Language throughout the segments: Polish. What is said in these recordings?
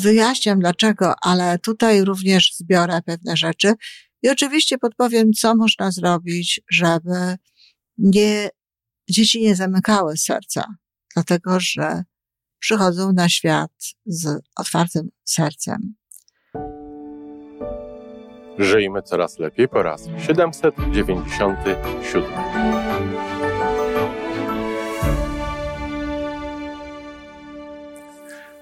wyjaśniam dlaczego, ale tutaj również zbiorę pewne rzeczy i oczywiście podpowiem, co można zrobić, żeby nie, dzieci nie zamykały serca, dlatego że przychodzą na świat z otwartym sercem. Żyjmy coraz lepiej po raz 797.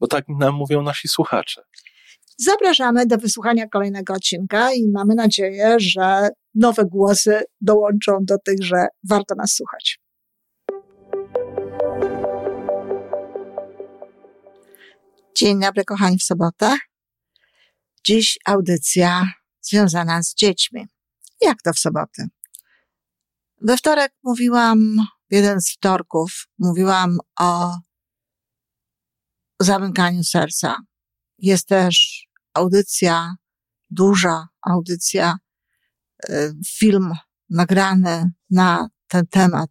bo tak nam mówią nasi słuchacze. Zapraszamy do wysłuchania kolejnego odcinka i mamy nadzieję, że nowe głosy dołączą do tych, że warto nas słuchać. Dzień dobry, kochani, w sobotę. Dziś audycja związana z dziećmi. Jak to w sobotę? We wtorek mówiłam, jeden z wtorków, mówiłam o zamykaniu serca. Jest też audycja, duża audycja, y, film nagrany na ten temat,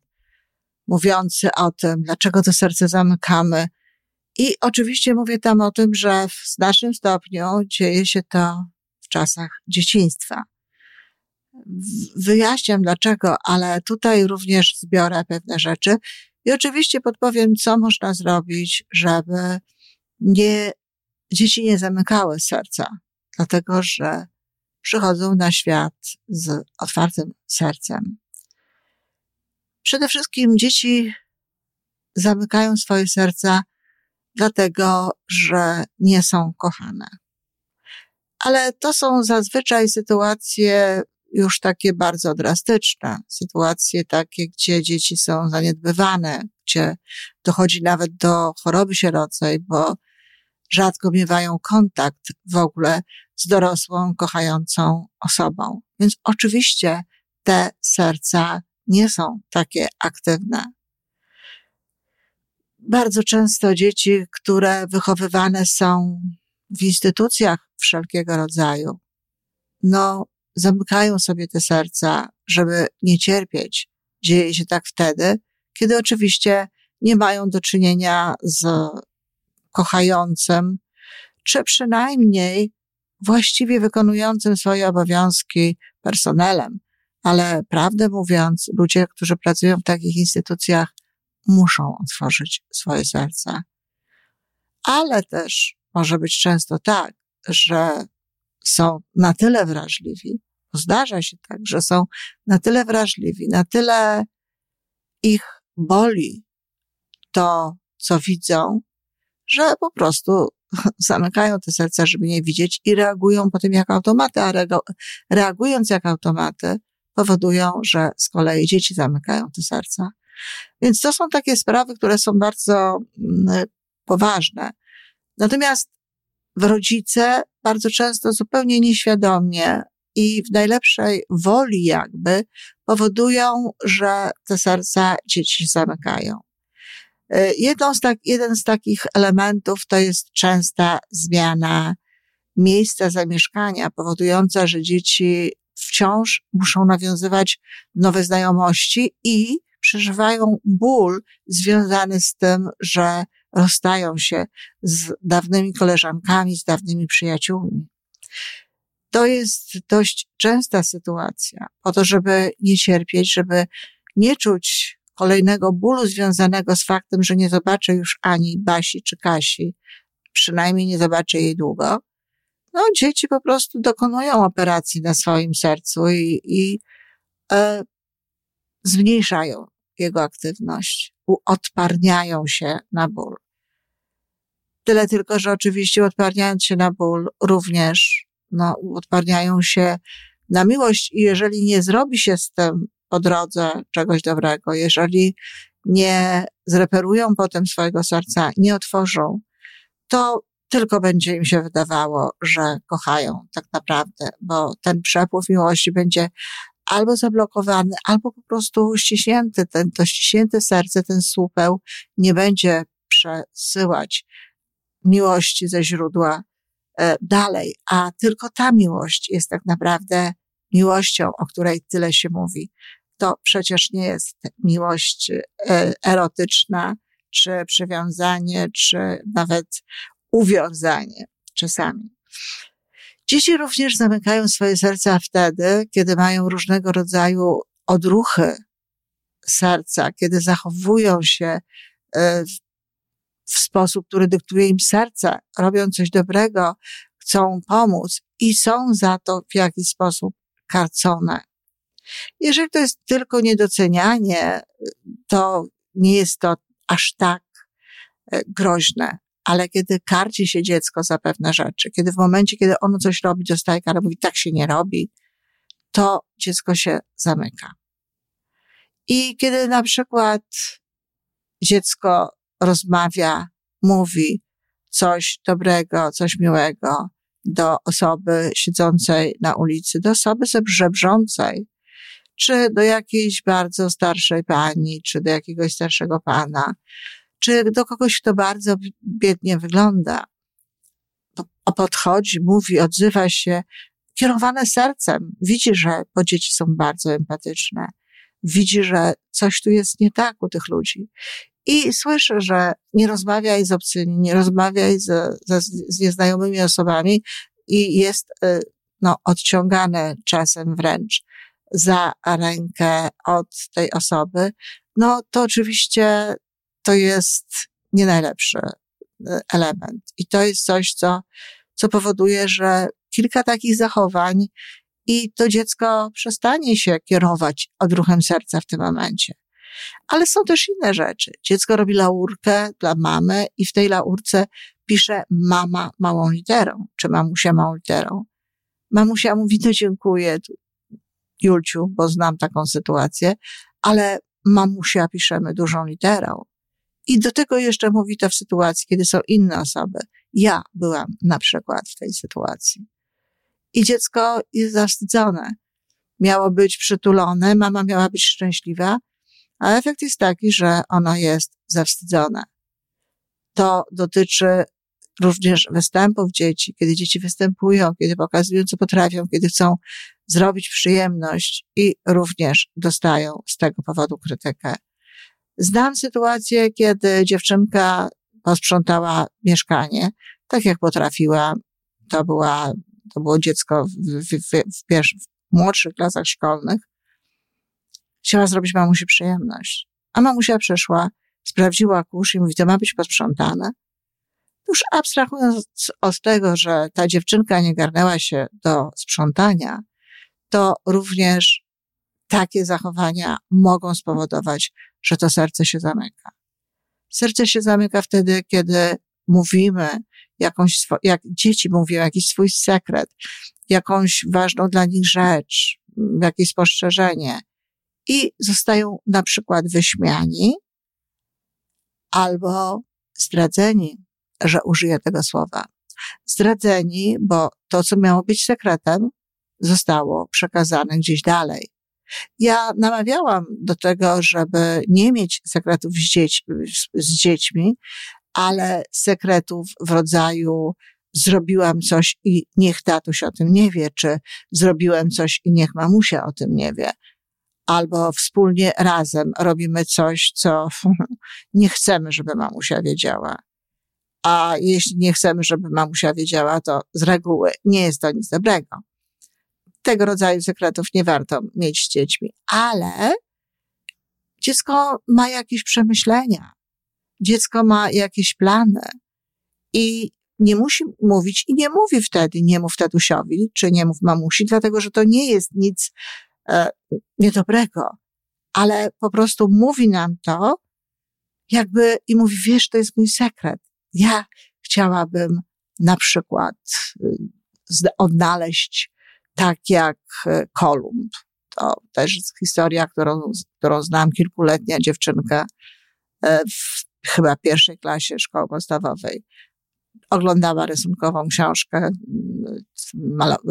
mówiący o tym, dlaczego to serce zamykamy. I oczywiście mówię tam o tym, że w znacznym stopniu dzieje się to w czasach dzieciństwa. Wyjaśniam dlaczego, ale tutaj również zbiorę pewne rzeczy i oczywiście podpowiem, co można zrobić, żeby nie, dzieci nie zamykały serca, dlatego że przychodzą na świat z otwartym sercem. Przede wszystkim dzieci zamykają swoje serca dlatego, że nie są kochane. Ale to są zazwyczaj sytuacje już takie bardzo drastyczne, sytuacje takie, gdzie dzieci są zaniedbywane, gdzie dochodzi nawet do choroby sierocej, bo rzadko miewają kontakt w ogóle z dorosłą, kochającą osobą. Więc oczywiście te serca nie są takie aktywne. Bardzo często dzieci, które wychowywane są w instytucjach wszelkiego rodzaju, no, zamykają sobie te serca, żeby nie cierpieć. Dzieje się tak wtedy, kiedy oczywiście nie mają do czynienia z kochającym, czy przynajmniej właściwie wykonującym swoje obowiązki personelem. Ale prawdę mówiąc, ludzie, którzy pracują w takich instytucjach, muszą otworzyć swoje serca. Ale też może być często tak, że są na tyle wrażliwi, zdarza się tak, że są na tyle wrażliwi, na tyle ich boli to, co widzą, że po prostu zamykają te serca, żeby nie widzieć i reagują potem jak automaty, a reagując jak automaty powodują, że z kolei dzieci zamykają te serca. Więc to są takie sprawy, które są bardzo mm, poważne. Natomiast rodzice bardzo często zupełnie nieświadomie i w najlepszej woli jakby powodują, że te serca dzieci zamykają. E, jedną z tak, jeden z takich elementów to jest częsta zmiana miejsca zamieszkania, powodująca, że dzieci wciąż muszą nawiązywać nowe znajomości i przeżywają ból związany z tym, że rozstają się z dawnymi koleżankami, z dawnymi przyjaciółmi. To jest dość częsta sytuacja, po to, żeby nie cierpieć, żeby nie czuć kolejnego bólu związanego z faktem, że nie zobaczę już ani Basi czy Kasi, przynajmniej nie zobaczę jej długo, no dzieci po prostu dokonują operacji na swoim sercu i, i e, zmniejszają jego aktywność, odparniają się na ból. Tyle tylko, że oczywiście odparniając się na ból, również no, odparniają się na miłość i jeżeli nie zrobi się z tym po drodze czegoś dobrego. Jeżeli nie zreperują potem swojego serca, nie otworzą, to tylko będzie im się wydawało, że kochają tak naprawdę, bo ten przepływ miłości będzie albo zablokowany, albo po prostu ściśnięty. Ten, to ściśnięte serce, ten słupeł nie będzie przesyłać miłości ze źródła e, dalej, a tylko ta miłość jest tak naprawdę miłością, o której tyle się mówi. To przecież nie jest miłość e, erotyczna, czy przywiązanie, czy nawet uwiązanie czasami. Dzieci również zamykają swoje serca wtedy, kiedy mają różnego rodzaju odruchy serca, kiedy zachowują się e, w sposób, który dyktuje im serce, robią coś dobrego, chcą pomóc i są za to w jakiś sposób karcone. Jeżeli to jest tylko niedocenianie, to nie jest to aż tak e, groźne. Ale kiedy karci się dziecko za pewne rzeczy, kiedy w momencie, kiedy ono coś robi, dostaje karę, mówi, tak się nie robi, to dziecko się zamyka. I kiedy na przykład dziecko rozmawia, mówi coś dobrego, coś miłego do osoby siedzącej na ulicy, do osoby żebrzącej, czy do jakiejś bardzo starszej pani, czy do jakiegoś starszego pana, czy do kogoś, kto bardzo biednie wygląda. Podchodzi, mówi, odzywa się, kierowane sercem. Widzi, że bo dzieci są bardzo empatyczne. Widzi, że coś tu jest nie tak u tych ludzi. I słyszy, że nie rozmawiaj z obcymi, nie rozmawiaj z, z, z nieznajomymi osobami i jest y, no, odciągane czasem wręcz za rękę od tej osoby, no to oczywiście to jest nie najlepszy e, element. I to jest coś, co, co powoduje, że kilka takich zachowań i to dziecko przestanie się kierować odruchem serca w tym momencie. Ale są też inne rzeczy. Dziecko robi laurkę dla mamy i w tej laurce pisze mama małą literą, czy mamusia małą literą. Mamusia mówi, no dziękuję, Julciu, bo znam taką sytuację, ale mamusia piszemy dużą literą. I do tego jeszcze mówi to w sytuacji, kiedy są inne osoby. Ja byłam na przykład w tej sytuacji. I dziecko jest zawstydzone. Miało być przytulone, mama miała być szczęśliwa, a efekt jest taki, że ono jest zawstydzone. To dotyczy również występów dzieci, kiedy dzieci występują, kiedy pokazują, co potrafią, kiedy chcą zrobić przyjemność i również dostają z tego powodu krytykę. Znam sytuację, kiedy dziewczynka posprzątała mieszkanie, tak jak potrafiła. To była, to było dziecko w, w, w, w, w młodszych klasach szkolnych. Chciała zrobić mamusi przyjemność. A mamusia przyszła, sprawdziła kurz i mówi, to ma być posprzątane. Już abstrahując od tego, że ta dziewczynka nie garnęła się do sprzątania, to również takie zachowania mogą spowodować, że to serce się zamyka. Serce się zamyka wtedy, kiedy mówimy jakąś, jak dzieci mówią, jakiś swój sekret, jakąś ważną dla nich rzecz, jakieś spostrzeżenie i zostają na przykład wyśmiani albo zdradzeni, że użyję tego słowa. Zdradzeni, bo to, co miało być sekretem, zostało przekazane gdzieś dalej. Ja namawiałam do tego, żeby nie mieć sekretów z, dzieć, z dziećmi, ale sekretów w rodzaju zrobiłam coś i niech tatuś o tym nie wie, czy zrobiłem coś i niech mamusia o tym nie wie. Albo wspólnie razem robimy coś, co nie chcemy, żeby mamusia wiedziała. A jeśli nie chcemy, żeby mamusia wiedziała, to z reguły nie jest to nic dobrego tego rodzaju sekretów nie warto mieć z dziećmi, ale dziecko ma jakieś przemyślenia, dziecko ma jakieś plany. I nie musi mówić i nie mówi wtedy, nie mów tatusiowi, czy nie mów mamusi, dlatego że to nie jest nic e, niedobrego, ale po prostu mówi nam to, jakby i mówi, wiesz, to jest mój sekret. Ja chciałabym na przykład y, odnaleźć tak jak e, Kolumb. To też jest historia, którą, którą znam, kilkuletnia dziewczynka e, w chyba pierwszej klasie szkoły podstawowej. oglądała rysunkową książkę,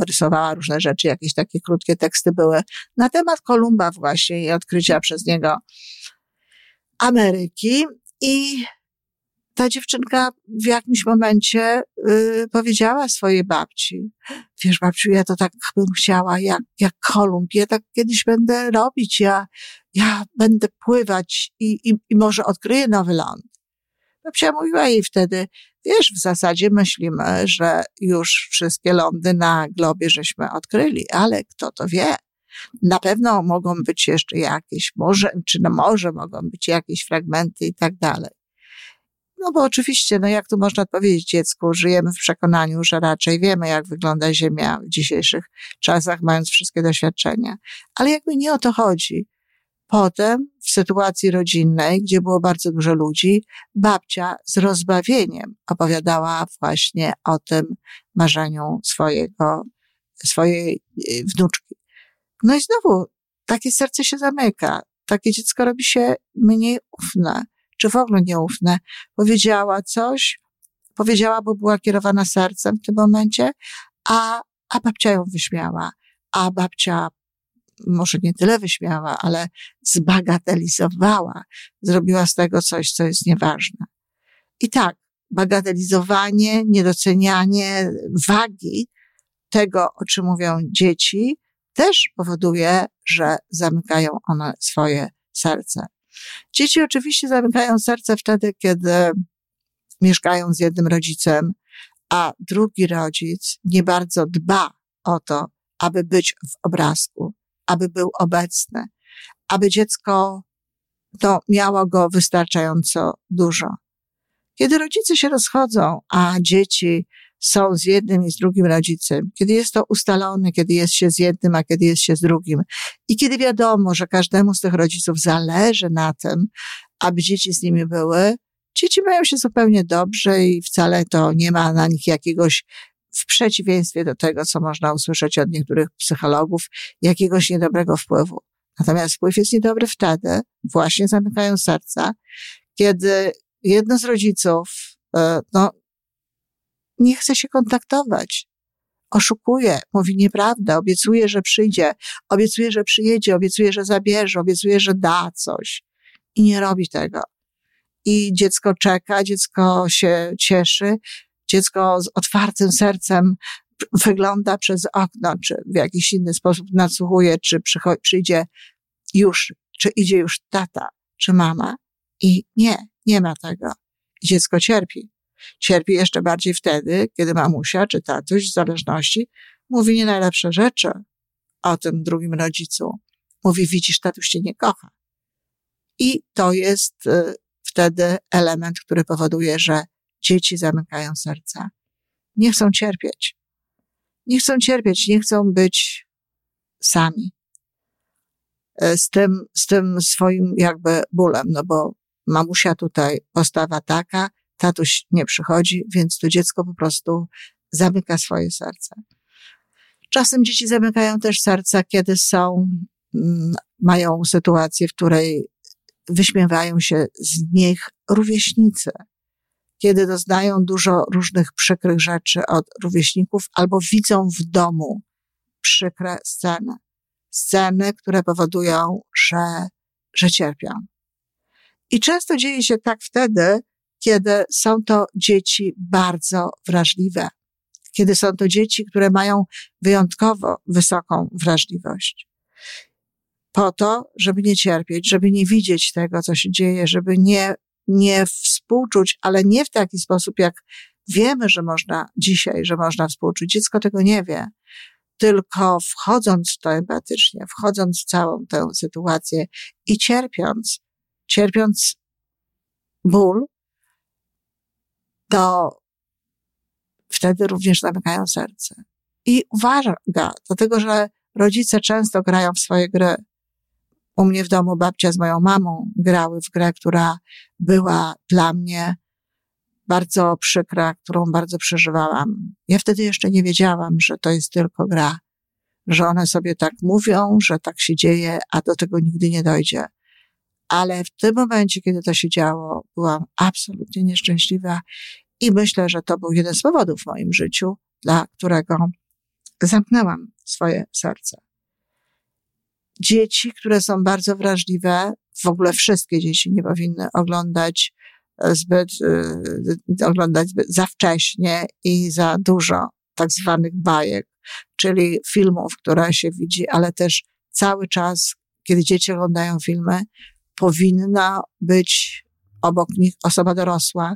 rysowała różne rzeczy, jakieś takie krótkie teksty były na temat Kolumba właśnie i odkrycia przez niego Ameryki. I ta dziewczynka w jakimś momencie y, powiedziała swojej babci, wiesz babciu, ja to tak bym chciała, jak, jak Kolumb, ja tak kiedyś będę robić, ja, ja będę pływać i, i, i może odkryję nowy ląd. Babcia mówiła jej wtedy, wiesz, w zasadzie myślimy, że już wszystkie lądy na globie żeśmy odkryli, ale kto to wie? Na pewno mogą być jeszcze jakieś, może, czy na morze mogą być jakieś fragmenty i tak dalej. No bo oczywiście, no jak tu można odpowiedzieć dziecku, żyjemy w przekonaniu, że raczej wiemy, jak wygląda Ziemia w dzisiejszych czasach, mając wszystkie doświadczenia. Ale jakby nie o to chodzi. Potem, w sytuacji rodzinnej, gdzie było bardzo dużo ludzi, babcia z rozbawieniem opowiadała właśnie o tym marzeniu swojego, swojej y, wnuczki. No i znowu, takie serce się zamyka. Takie dziecko robi się mniej ufne czy w ogóle nieufne, powiedziała coś, powiedziała, bo była kierowana sercem w tym momencie, a, a babcia ją wyśmiała, a babcia może nie tyle wyśmiała, ale zbagatelizowała, zrobiła z tego coś, co jest nieważne. I tak, bagatelizowanie, niedocenianie wagi tego, o czym mówią dzieci, też powoduje, że zamykają one swoje serce. Dzieci oczywiście zamykają serce wtedy, kiedy mieszkają z jednym rodzicem, a drugi rodzic nie bardzo dba o to, aby być w obrazku, aby był obecny, aby dziecko to miało go wystarczająco dużo. Kiedy rodzice się rozchodzą, a dzieci są z jednym i z drugim rodzicem, kiedy jest to ustalone, kiedy jest się z jednym, a kiedy jest się z drugim i kiedy wiadomo, że każdemu z tych rodziców zależy na tym, aby dzieci z nimi były, dzieci mają się zupełnie dobrze i wcale to nie ma na nich jakiegoś w przeciwieństwie do tego, co można usłyszeć od niektórych psychologów, jakiegoś niedobrego wpływu. Natomiast wpływ jest niedobry wtedy, właśnie zamykają serca, kiedy jedno z rodziców, e, no, nie chce się kontaktować. Oszukuje, mówi nieprawdę, obiecuje, że przyjdzie, obiecuje, że przyjedzie, obiecuje, że zabierze, obiecuje, że da coś i nie robi tego. I dziecko czeka, dziecko się cieszy, dziecko z otwartym sercem wygląda przez okno, czy w jakiś inny sposób nadsłuchuje, czy przyjdzie już, czy idzie już tata, czy mama. I nie, nie ma tego. Dziecko cierpi. Cierpi jeszcze bardziej wtedy, kiedy mamusia czy tatuś, w zależności, mówi nie najlepsze rzeczy o tym drugim rodzicu. Mówi, widzisz, tatuś cię nie kocha. I to jest y, wtedy element, który powoduje, że dzieci zamykają serca. Nie chcą cierpieć. Nie chcą cierpieć, nie chcą być sami. Y, z tym, z tym swoim jakby bólem, no bo mamusia tutaj postawa taka, tatuś nie przychodzi, więc to dziecko po prostu zamyka swoje serce. Czasem dzieci zamykają też serca, kiedy są, mm, mają sytuację, w której wyśmiewają się z nich rówieśnicy, kiedy doznają dużo różnych przykrych rzeczy od rówieśników albo widzą w domu przykre sceny. Sceny, które powodują, że, że cierpią. I często dzieje się tak wtedy, kiedy są to dzieci bardzo wrażliwe, kiedy są to dzieci, które mają wyjątkowo wysoką wrażliwość. Po to, żeby nie cierpieć, żeby nie widzieć tego, co się dzieje, żeby nie, nie współczuć, ale nie w taki sposób, jak wiemy, że można dzisiaj, że można współczuć. Dziecko tego nie wie. Tylko wchodząc w to empatycznie, wchodząc w całą tę sytuację i cierpiąc, cierpiąc ból, to wtedy również zamykają serce. I uwaga, dlatego że rodzice często grają w swoje gry. U mnie w domu babcia z moją mamą grały w grę, która była dla mnie bardzo przykra, którą bardzo przeżywałam. Ja wtedy jeszcze nie wiedziałam, że to jest tylko gra, że one sobie tak mówią, że tak się dzieje, a do tego nigdy nie dojdzie. Ale w tym momencie, kiedy to się działo, byłam absolutnie nieszczęśliwa I myślę, że to był jeden z powodów w moim życiu, dla którego zamknęłam swoje serce. Dzieci, które są bardzo wrażliwe, w ogóle wszystkie dzieci nie powinny oglądać e, zbyt, e, oglądać zbyt za wcześnie i za dużo tak zwanych bajek, czyli filmów, które się widzi, ale też cały czas, kiedy dzieci oglądają filmy, powinna być obok nich osoba dorosła,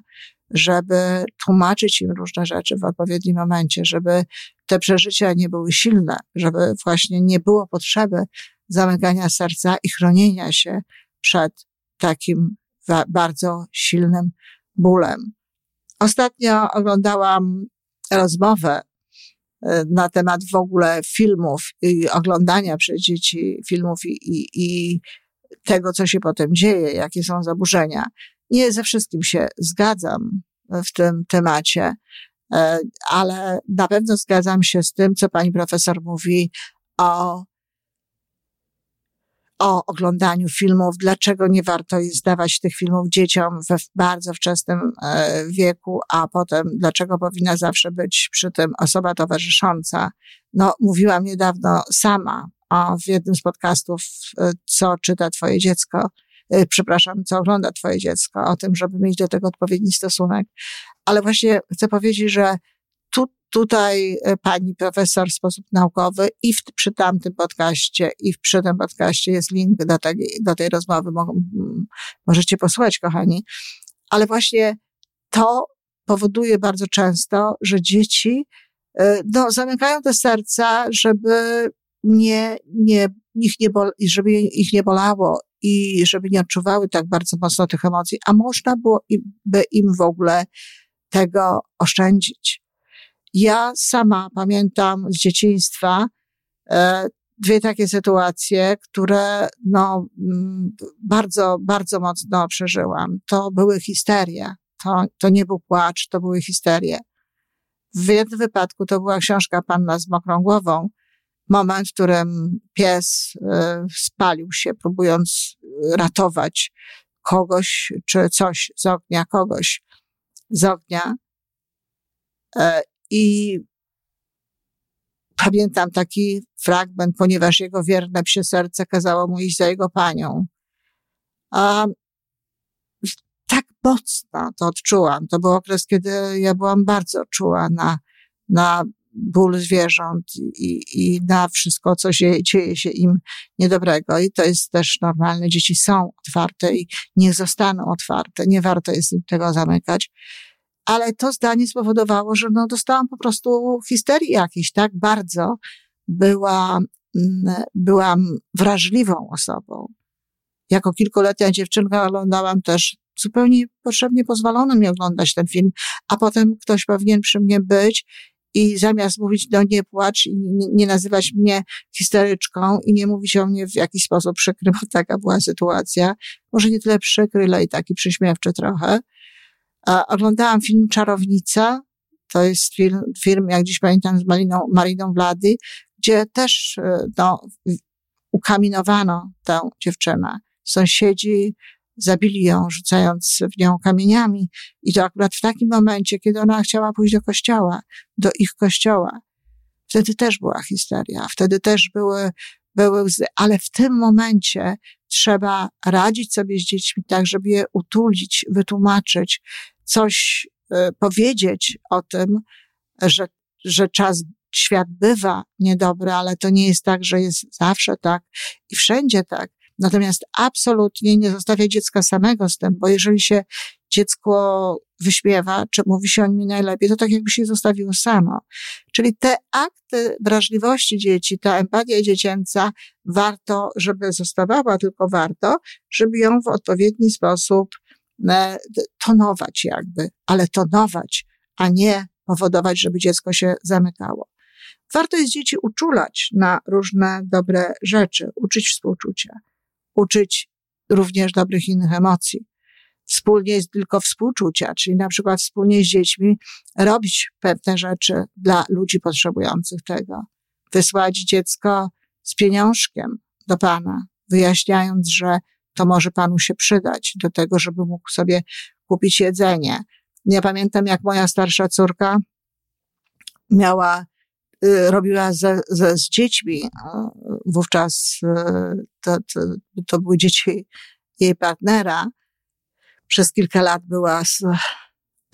żeby tłumaczyć im różne rzeczy w odpowiednim momencie, żeby te przeżycia nie były silne, żeby właśnie nie było potrzeby zamykania serca i chronienia się przed takim bardzo silnym bólem. Ostatnio oglądałam rozmowę e, na temat w ogóle filmów i oglądania przez dzieci filmów i, i, i tego, co się potem dzieje, jakie są zaburzenia. Nie ze wszystkim się zgadzam w tym temacie, e, ale na pewno zgadzam się z tym, co pani profesor mówi o o oglądaniu filmów, dlaczego nie warto jest dawać tych filmów dzieciom we bardzo wczesnym e, wieku, a potem dlaczego powinna zawsze być przy tym osoba towarzysząca. No, mówiłam niedawno sama o, w jednym z podcastów, e, co czyta twoje dziecko, e, przepraszam, co ogląda twoje dziecko, o tym, żeby mieć do tego odpowiedni stosunek. Ale właśnie chcę powiedzieć, że tu, tutaj e, pani profesor w sposób naukowy i w, przy tamtym podcaście i przy tym podcaście jest link do tej, do tej rozmowy, Mo, możecie posłuchać, kochani. Ale właśnie to powoduje bardzo często, że dzieci no, zamykają te serca, żeby nie, nie, ich nie bol, żeby ich nie bolało i żeby nie odczuwały tak bardzo mocno tych emocji, a można było by im w ogóle tego oszczędzić. Ja sama pamiętam z dzieciństwa e, dwie takie sytuacje, które no, mm, bardzo, bardzo mocno przeżyłam. To były histerie. To, to nie był płacz, to były histerie. W jednym wypadku to była książka Panna z mokrą głową. Moment, w którym pies e, spalił się, próbując ratować kogoś czy coś z ognia, kogoś z ognia. E, i pamiętam taki fragment, ponieważ jego wierne psie serce kazało mu iść za jego panią. A tak mocno to odczułam. To był okres, kiedy ja byłam bardzo czuła na, na ból zwierząt i, i na wszystko, co się, dzieje się im niedobrego. I to jest też normalne. Dzieci są otwarte i niech zostaną otwarte. Nie warto jest im tego zamykać ale to zdanie spowodowało, że no, dostałam po prostu histerii jakiejś, tak bardzo była, mm, byłam wrażliwą osobą. Jako kilkuletnia dziewczynka oglądałam też zupełnie potrzebnie pozwolono mi oglądać ten film, a potem ktoś powinien przy mnie być i zamiast mówić, no nie płacz i nie, nie nazywać mnie histeryczką i nie mówić o mnie w jakiś sposób przykry, bo taka była sytuacja, może nie tyle przykry, ale i taki przyśmiewczy trochę, Oglądałam film Czarownica. To jest film, film jak dziś pamiętam, z Mariną, Mariną Vlady, gdzie też e, no, ukaminowano tę dziewczynę. Sąsiedzi zabili ją, rzucając w nią kamieniami. I to akurat w takim momencie, kiedy ona chciała pójść do kościoła, do ich kościoła. Wtedy też była histeria, wtedy też były, były łzy, ale w tym momencie trzeba radzić sobie z dziećmi tak, żeby je utulić, wytłumaczyć, coś e, powiedzieć o tym, że, że czas, świat bywa niedobry, ale to nie jest tak, że jest zawsze tak i wszędzie tak. Natomiast absolutnie nie zostawia dziecka samego z tym, bo jeżeli się dziecko wyśmiewa, czy mówi się o nim najlepiej, to tak jakby się zostawiło samo. Czyli te akty wrażliwości dzieci, ta empatia dziecięca, warto, żeby zostawała, tylko warto, żeby ją w odpowiedni sposób e, tonować jakby, ale tonować, a nie powodować, żeby dziecko się zamykało. Warto jest dzieci uczulać na różne dobre rzeczy, uczyć współczucia, uczyć również dobrych innych emocji wspólnie tylko współczucia, czyli na przykład wspólnie z dziećmi robić pewne rzeczy dla ludzi potrzebujących tego. Wysłać dziecko z pieniążkiem do Pana, wyjaśniając, że to może Panu się przydać do tego, żeby mógł sobie kupić jedzenie. Ja pamiętam, jak moja starsza córka miała, robiła ze, ze, z dziećmi, wówczas y, to, to, to były dzieci jej partnera, przez kilka lat była z,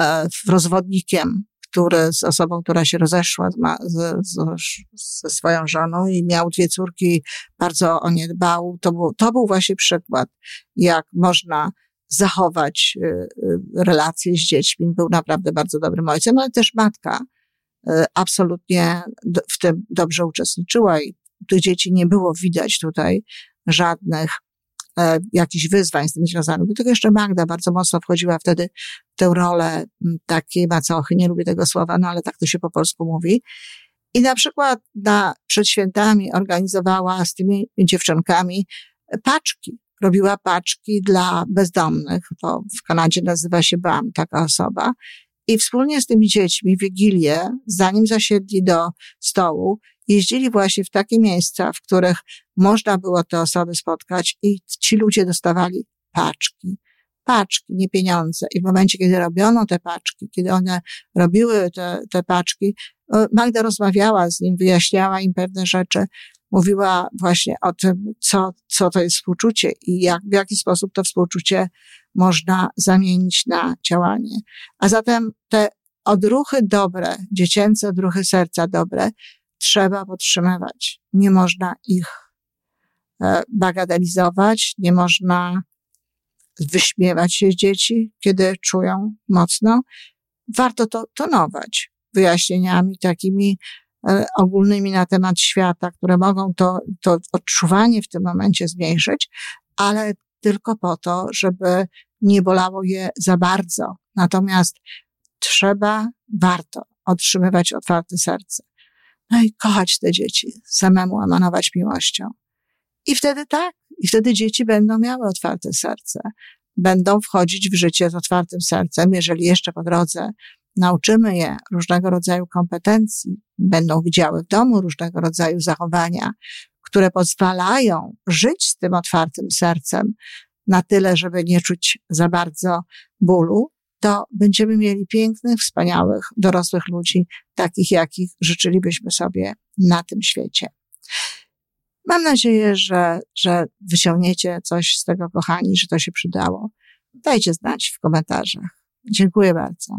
e, rozwodnikiem, który, z osobą, która się rozeszła z, z, ze swoją żoną i miał dwie córki, bardzo o nie dbał. To był, to był właśnie przykład, jak można zachować e, relacje z dziećmi. Był naprawdę bardzo dobrym ojcem, ale też matka absolutnie w tym dobrze uczestniczyła i tych dzieci nie było widać tutaj żadnych e, jakichś wyzwań z tym związanych. Do tego jeszcze Magda bardzo mocno wchodziła wtedy w tę rolę takiej macochy, nie lubię tego słowa, no ale tak to się po polsku mówi. I na przykład na, przed świętami organizowała z tymi dziewczynkami paczki. Robiła paczki dla bezdomnych. To w Kanadzie nazywa się BAM, taka osoba. I wspólnie z tymi dziećmi Wigilię, zanim zasiedli do stołu, jeździli właśnie w takie miejsca, w których można było te osoby spotkać i ci ludzie dostawali paczki. Paczki, nie pieniądze. I w momencie, kiedy robiono te paczki, kiedy one robiły te, te paczki, Magda rozmawiała z nim, wyjaśniała im pewne rzeczy, mówiła właśnie o tym, co, co to jest współczucie i jak, w jaki sposób to współczucie można zamienić na działanie. A zatem te odruchy dobre, dziecięce odruchy serca dobre, trzeba podtrzymywać. Nie można ich e, bagatelizować, nie można wyśmiewać się z dzieci, kiedy czują mocno. Warto to tonować wyjaśnieniami takimi ogólnymi na temat świata, które mogą to, to odczuwanie w tym momencie zmniejszyć, ale tylko po to, żeby nie bolało je za bardzo. Natomiast trzeba, warto otrzymywać otwarte serce. No i kochać te dzieci, samemu emanować miłością. I wtedy tak, i wtedy dzieci będą miały otwarte serce. Będą wchodzić w życie z otwartym sercem, jeżeli jeszcze po drodze nauczymy je różnego rodzaju kompetencji, będą widziały w domu różnego rodzaju zachowania, które pozwalają żyć z tym otwartym sercem na tyle, żeby nie czuć za bardzo bólu, to będziemy mieli pięknych, wspaniałych, dorosłych ludzi, takich, jakich życzylibyśmy sobie na tym świecie. Mam nadzieję, że, że wyciągniecie coś z tego, kochani, że to się przydało. Dajcie znać w komentarzach. Dziękuję bardzo.